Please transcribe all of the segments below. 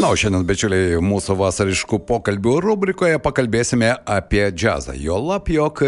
Na, o šiandien, bičiuliai, mūsų vasariškų pokalbių rubrikoje pakalbėsime apie džiazą. Jo lab, jog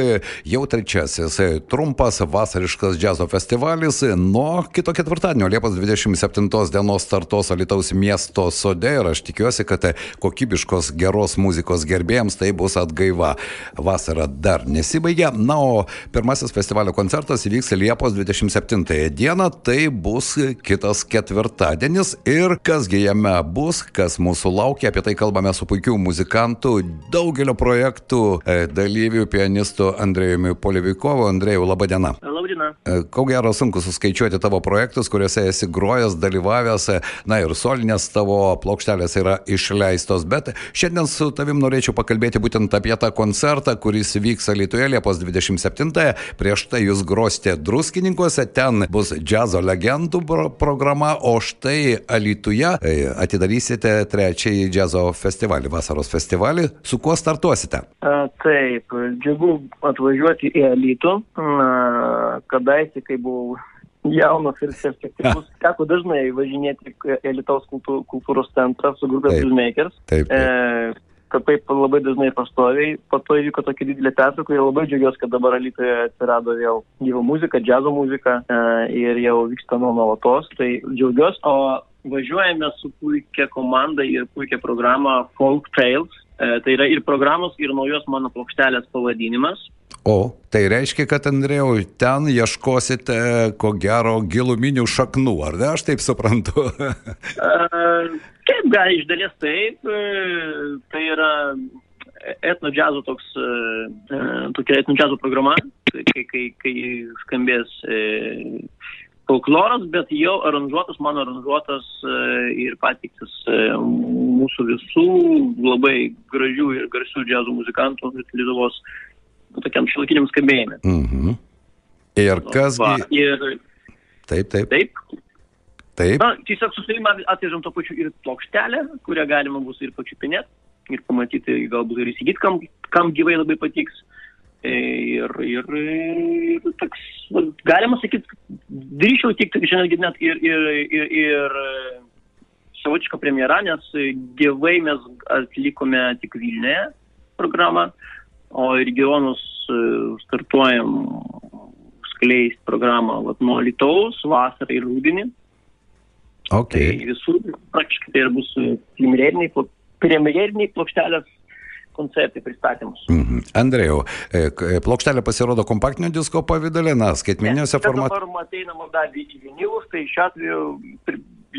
jau trečiasis trumpas vasariškas džiazo festivalis nuo kito ketvirtadienio, Liepos 27 dienos startos Alitaus miesto sode ir aš tikiuosi, kad kokybiškos geros muzikos gerbėjams tai bus atgaiva. Vasara dar nesibaigia. Na, o pirmasis festivalio koncertas įvyks Liepos 27 dieną, tai bus kitas ketvirtadienis ir kasgi jame bus, kas mūsų laukia, apie tai kalbame su puikiu muzikantu, daugelio projektų e, dalyvių, pianistu Andrėjumi Polivikovu. Andrėjau, laba diena. Labdiena. Ko gero sunku suskaičiuoti tavo projektus, kuriuose esi grojęs, dalyvavęs, na ir solinės tavo plokštelės yra išleistos, bet šiandien su tavim norėčiau pakalbėti būtent apie tą koncertą, kuris vyks Lietuvoje Liepos 27-ąją. Prieš tai jūs grosite druskininkuose, ten bus džiazo legendų pro programa, o štai Lietuvoje atidarysite trečiąjį džiazo festivalį, vasaros festivalį. Su kuo startuosite? A, taip, džiugu atvažiuoti į Alytų. Kadaise, kai buvau jaunas ir perspektyvus, teko dažnai važinėti kultū, kultūros centrą su grupė Filmmakers. Taip. taip. E, kad taip labai dažnai pastoviai, po to įvyko tokia didelė pertrauka ir labai džiaugiuosi, kad dabar Alytoje atsirado vėl gyva muzika, džiazo muzika e, ir jau vyksta nuo nuolatos, tai džiaugiuosi, o važiuojame su puikia komanda ir puikia programa Folk Trails. E, tai yra ir programos, ir naujos mano plokštelės pavadinimas. O, tai reiškia, kad Andrėjau, ten ieškosite ko gero giluminių šaknų, ar ne, aš taip suprantu? Kaip gali iš dalies taip, e, tai yra etno džiazo toks, e, tokia etno džiazo programa, kai, kai, kai skambės folkloras, bet jau aranžuotas, mano aranžuotas ir patiktas mūsų visų labai gražių ir garsių džiazo muzikantų Lietuvos tokiam šilkiniam skambėjimui. Mhm. Ir kasgi. Va, ir Taip, taip. taip. Taip. Na, tiesiog su savimi atvežam to pačiu ir plokštelę, kurią galima bus ir pačiupinėti ir pamatyti, galbūt ir įsigyti, kam, kam gyvai labai patiks. Ir, ir, ir toks, galima sakyti, drįšiau tik šiandien net ir, ir, ir, ir savotišką premjerą, nes gyvai mes atlikome tik Vilniuje programą, o regionus startuojam skleisti programą vat, nuo Lietuvos, vasarą ir rūdienį. Okay. Tai visur praktiškai tai ir bus premjeriniai, premjeriniai plokštelės koncertai pristatymus. Mhm. Andrėjau, plokštelė pasirodo kompaktinio disko pavydalė, na, skaitmeniniuose formatuose. Dabar mateinama dar į vinilus, tai šiuo atveju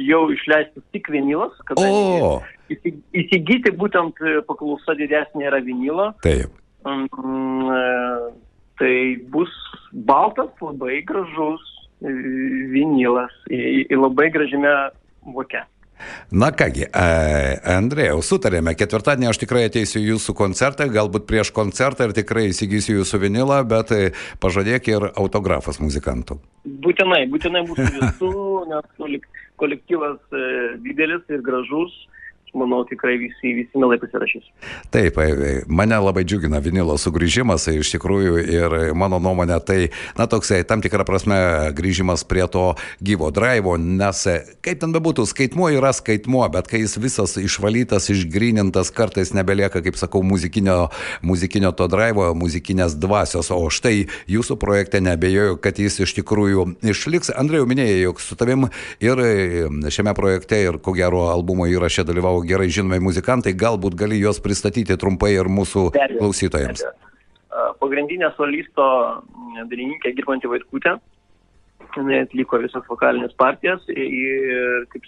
jau išleistas tik vinilas, kadangi įsigyti būtent paklausa didesnė yra vinilo. Taip. Mm, tai bus baltas, labai gražus vinilas į, į labai gražiame voke. Na kągi, Andrėjau, sutarėme, ketvirtadienį aš tikrai ateisiu į jūsų koncertą, galbūt prieš koncertą ir tikrai įsigysiu jūsų vinilą, bet pažadėk ir autografas muzikantų. Būtinai, būtinai mūsų visų, nes kolektyvas didelis ir gražus manau, tikrai visi, visi mielai pasirašys. Taip, mane labai džiugina vinilo sugrįžimas, iš tikrųjų, ir mano nuomonė, tai, na, toksai, tam tikrą prasme, grįžimas prie to gyvo drivo, nes, kaip ten bebūtų, skaitmuo yra skaitmuo, bet kai jis visas išvalytas, išgrinintas, kartais nebelieka, kaip sakau, muzikinio, muzikinio to drivo, muzikinės dvasios, o štai jūsų projekte nebejoju, kad jis iš tikrųjų išliks. Andrėjau minėjai, jog su tavim ir šiame projekte, ir ko gero albumo įraše dalyvavo gerai žinomi muzikantai, galbūt gali juos pristatyti trumpai ir mūsų Be klausytojams. Pagrindinė solisto dainininkė Girmantė Vaitkutė, jinai atliko visas vokalinės partijas ir kaip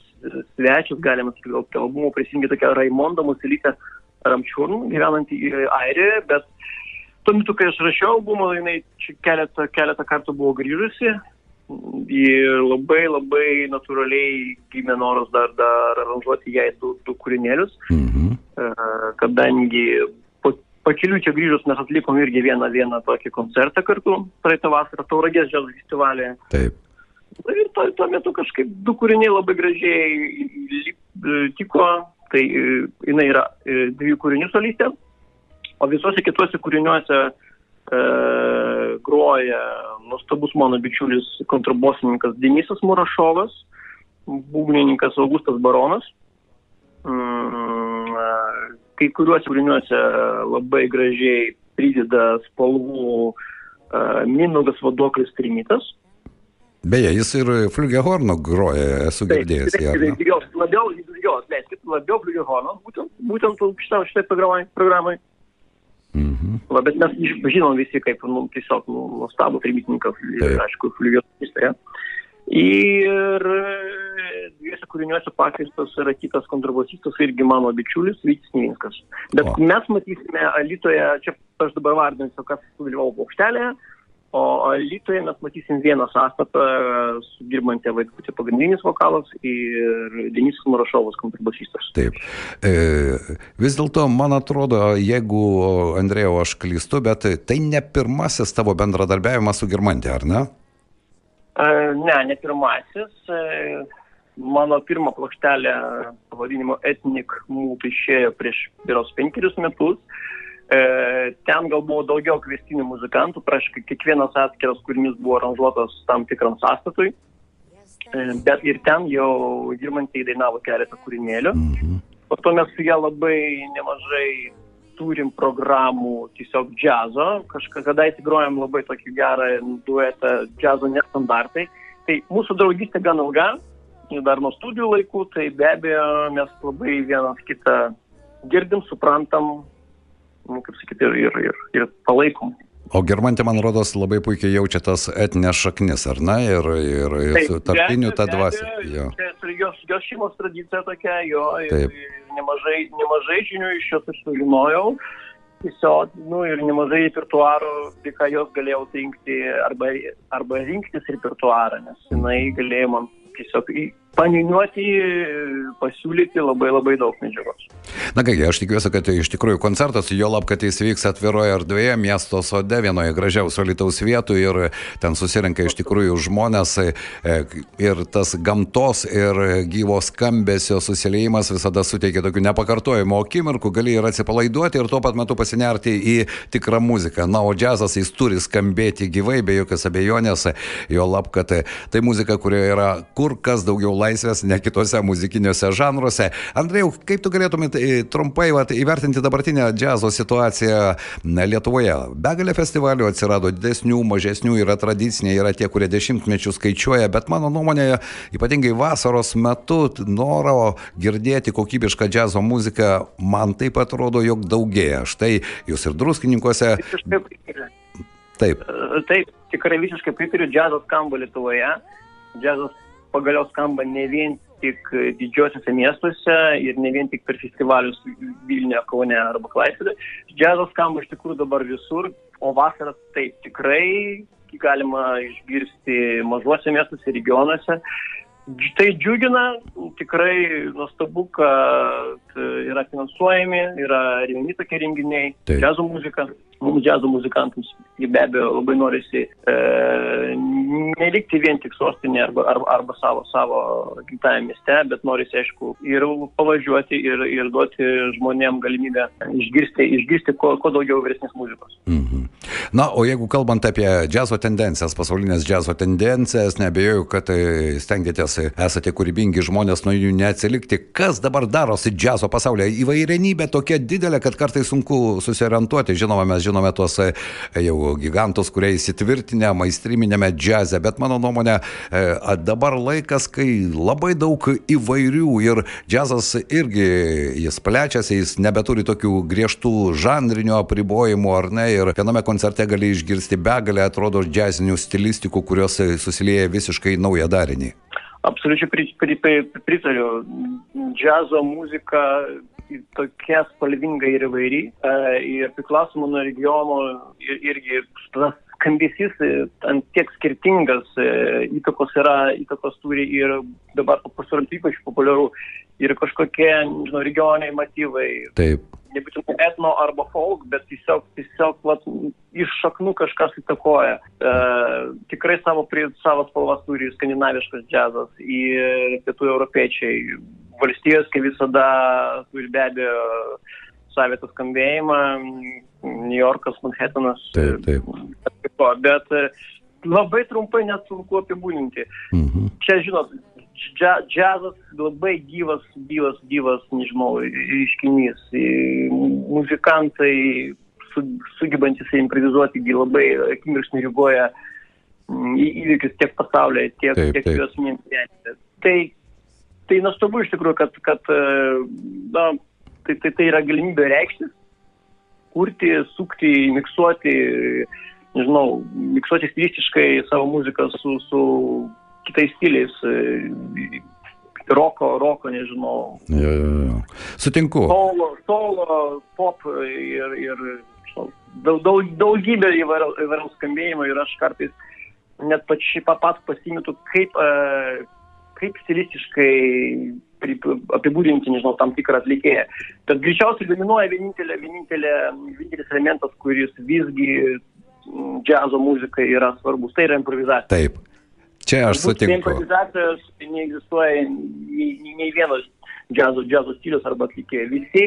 svečias, galima sakyti, albumo prisijungė tokia Raimonda Musilytė Ramčiūrn, gyvenanti Airijoje, bet tuo metu, kai aš rašiau albumą, jinai keletą, keletą kartų buvo grįžusi, Ir labai labai natūraliai gimė noras dar, dar aranžuoti jai du, du kūrinėlius, Mhm. kadangi po, pakeliu čia grįžus mes atlikom irgi vieną, vieną tokį koncertą kartu praeitą vasarą Tauragės džiazo festivalėje. Taip. Ir tuo, tuo metu kažkaip du kūriniai labai gražiai tiko, tai e, jinai yra e, dviejų kūrinių solistė, o visuose kituose kūriniuose e, groja nuostabus mano bičiulis kontrabosininkas Denisas Murašovas, būgnininkas Augustas Baronas. Mm, kai kuriuose kūriniuose labai gražiai prideda spalvų Minugas Vadoklis Trimitas. Beje, jis ir fliugehorno groja, esu girdėjęs. Taip, ją, ar taip, ne? jos, labiau, jos, leiskit, labiau fliugehornas, būtent, būtent šitai programai. programai. Mhm. Va, bet mes žinom visi kaip, nu, tiesiog, nu, nuostabų trimitininką, aišku, fliugehornistą. Ja. Ir e, dviese kūriniuose pakviestas yra kitas kontrabosistas, irgi mano bičiulis, Vytis Nivinskas. Bet o. mes matysime Alitoje, čia aš dabar vardinsiu, kas sudalyvavo paukštelėje, o Alitoje mes matysim vieną sąstatą su dirbantė vaikutė pagrindinis vokalas ir Denisas Murašovas kontrabosistas. Taip. E, vis dėlto, man atrodo, jeigu, Andrėjau, aš klystu, bet tai ne pirmasis tavo bendradarbiavimas su Girmantė, ar ne? E, Ne, ne pirmasis. E, Mano pirma plokštelė pavadinimu Ethnic Mood išėjo prieš piros penkerius metus. E, Ten gal buvo daugiau kvestinių muzikantų, praškai kiekvienas atskiras kūrinys buvo aranžuotas tam tikram sąstatui. E, Bet ir ten jau dirbantieji dainavo keletą kūrinėlių. Mhm. Po to mes su ją labai nemažai turim programų tiesiog džiazo. Kažkada įsigrojom labai tokį gerą duetą džiazo nestandartai. Tai mūsų draugystė gan ilga, dar nuo studijų laikų, tai be abejo mes labai vienas kitą girdim, suprantam, nu, kaip sakyti, ir, ir, ir, ir palaikom. O Girmantė, man rodos, labai puikiai jaučia tas etinės šaknis, ar ne? Ir, ir, ir su tarpiniu tą dvasę. Jo. Jos, jos šeimos tradicija tokia, jo, Taip. ir nemažai, nemažai žinių iš jos aš sužinojau. Tiesiog, nu ir nemažai repertuarų, ką jos galėjau rinkti, arba, arba rinktis repertuarą, nes jinai galėjo man tiesiog paniuniuoti, pasiūlyti labai labai daug medžiagos. Na kągi, aš tikiuosi, kad tai iš tikrųjų koncertas, jo lab, kad jis vyks atviroje erdvėje, miesto sode, vienoje gražiausių Lietuvos vietų ir ten susirenka iš tikrųjų žmonės e, ir tas gamtos ir gyvo skambesio susiliejimas visada suteikia tokių nepakartojimo akimirkų, gali ir atsipalaiduoti ir tuo pat metu pasinerti į tikrą muziką. Na, o džiazas jis turi skambėti gyvai, be jokios abejonės, jo lab, kad tai muzika, kurioje yra kur kas daugiau laisvės, ne kitose muzikiniuose žanruose. Andrėjau, kaip tu galėtumėt e, trumpai vat, įvertinti dabartinę džiazo situaciją Lietuvoje? Begalė festivalių atsirado, didesnių, mažesnių, yra tradiciniai, yra tie, kurie dešimtmečių skaičiuoja, bet mano nuomonė, ypatingai vasaros metu, noro girdėti kokybišką džiazo muziką, man taip atrodo, jog daugėja. Štai jūs ir druskininkose. Taip, Taip, tikrai visiškai pritariu, džiazas skamba Lietuvoje. Džiazas pagaliau skamba ne vien tik didžiosiuose miestuose ir ne vien tik per festivalius Vilniuje, Kaune arba Klaipėdoje. Džiazas skamba iš tikrųjų dabar visur, o vasarą taip tikrai galima išgirsti mažuose miestuose, regionuose. Tai džiugina, tikrai nuostabu, kad yra finansuojami, yra remiami tokie renginiai, Taip. džiazo muzika, mums džiazo muzikantams jie be abejo labai norisi e, nelikti vien tik sostinė arba, arba, arba savo, savo gimtajame mieste, bet norisi, aišku, ir pavažiuoti ir, ir duoti žmonėm galimybę išgirsti, išgirsti kuo, kuo daugiau vyresnės muzikos. Mhm. Na, o jeigu kalbant apie džiazo tendencijas, pasaulinės džiazo tendencijas, nebejoju, kad e, stengiatės, e, esate kūrybingi žmonės nuo jų neatsilikti. Kas dabar darosi džiazo pasaulyje? Įvairenybė tokia didelė, kad kartais sunku susiorientuoti. Žinoma, mes žinome tuos e, jau gigantus, kurie įsitvirtinę maistriminėme džiaze, bet mano nuomonė, e, dabar laikas, kai labai daug įvairių ir džiazas irgi jis plečiasi, jis nebeturi tokių griežtų žanrinių apribojimų, ar ne, ir viename koncerte gali išgirsti begalę, atrodo, džiazinių stilistikų, kurios susilieja visiškai naują darinį. Absoliučiai pri, pri, pri, pritariu. Džiazo muzika tokia spalvinga ir įvairi. e, Ir priklausomai nuo regiono ir, irgi tas skambesys e, ant tiek skirtingas, e, įtakos yra, įtakos turi ir dabar pasirodant ypač populiaru ir kažkokie, nežinau, regioniai motyvai, Taip. nebūtinai etno arba folk, bet tiesiog, tiesiog vat, iš šaknų kažkas įtakoja. E, tikrai savo, prie, savo spalvas turi skandinaviškas džiazas ir pietų europiečiai. valstijos, kai visada turi be abejo savitą skambėjimą, New Yorkas, Manhattanas. Taip, taip. Bet e, labai trumpai net sunku apibūdinti. Mhm. Čia, žinot, džia, džiazas labai gyvas, gyvas, gyvas, nežinau, reiškinys. E, Muzikantai su, sugebantis improvizuoti, labai akimirksniu reaguoja mm, į įvykius tiek pasaulyje, tiek, Taip, tiek juos gyvenime. Tai, tai nuostabu iš tikrųjų, kad, kad e, na, tai, tai, tai yra galimybė reikštis, kurti, sukti, miksuoti, nežinau, miksuoti stilistiškai savo muziką su, su kitais stiliais, e, roko, roko, nežinau, Jo, jo, jo. Sutinku. solo, solo, pop ir, ir daug, daug, daugybė įvairiaus skambėjimo ir aš kartais net pačiai papat pasimetu, kaip, e, kaip stilistiškai apibūdinti, nežinau, tam tikrą atlikėją. Bet greičiausiai dominuoja vienintelė, vienintelė, vienintelis elementas, kuris visgi džiazo muzikai yra svarbus. Tai yra improvizacija. Taip. Čia aš Turbūt Be sutinku. improvizacijos neegzistuoja nei- nei vienas džiazo, džiazo stilius arba atlikėjai. Visi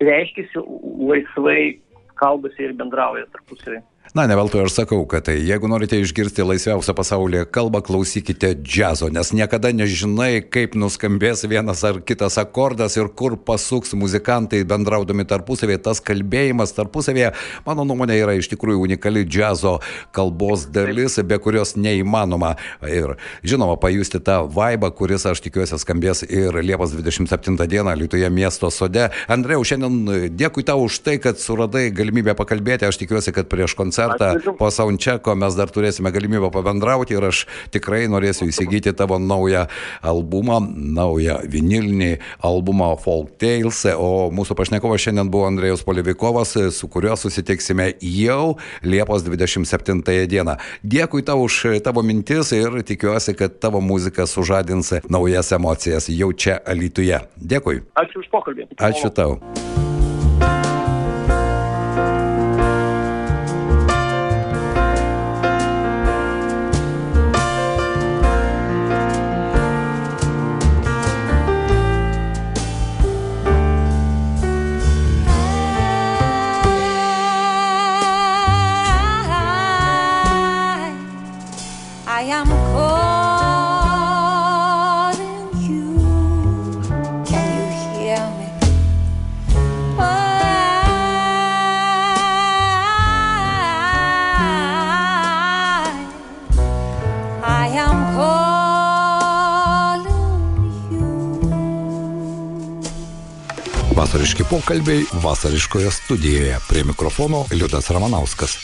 reiškia laisvai, kalbasi ir bendrauja tarpusavį. Na, ne veltui aš sakau, kad tai, jeigu norite išgirsti laisviausią pasaulyje kalbą, klausykite džiazo, nes niekada nežinai, kaip nuskambės vienas ar kitas akordas ir kur pasuks muzikantai bendraudami tarpusavėje. Tas kalbėjimas tarpusavėje, mano nuomonė, yra iš tikrųjų unikali džiazo kalbos dalis, be kurios neįmanoma. Ir žinoma, pajusti tą vaibą, kuris, aš tikiuosi, skambės ir Liepos 27 dieną Lietuvoje miesto sode. Andrėjau, šiandien dėkui tau už tai, kad suradai galimybę pakalbėti. Aš tikiuosi, kad prieš koncertą Ačiū. po Soundchecko mes dar turėsime galimybę pabendrauti ir aš tikrai norėsiu įsigyti tavo naują albumą, naują vinilinį albumą Folk Tales, o mūsų pašnekovas šiandien buvo Andrėjus Polivikovas, su kuriuo susitiksime jau Liepos 27 dieną. Dėkui tau už tavo mintis ir tikiuosi, kad tavo muzika sužadins naujas emocijas jau čia Alytuje. Dėkui. Ačiū už pokalbį. Ačiū tau. Pokalbiai vasariškoje studijoje. Prie mikrofono Liudas Ramanauskas.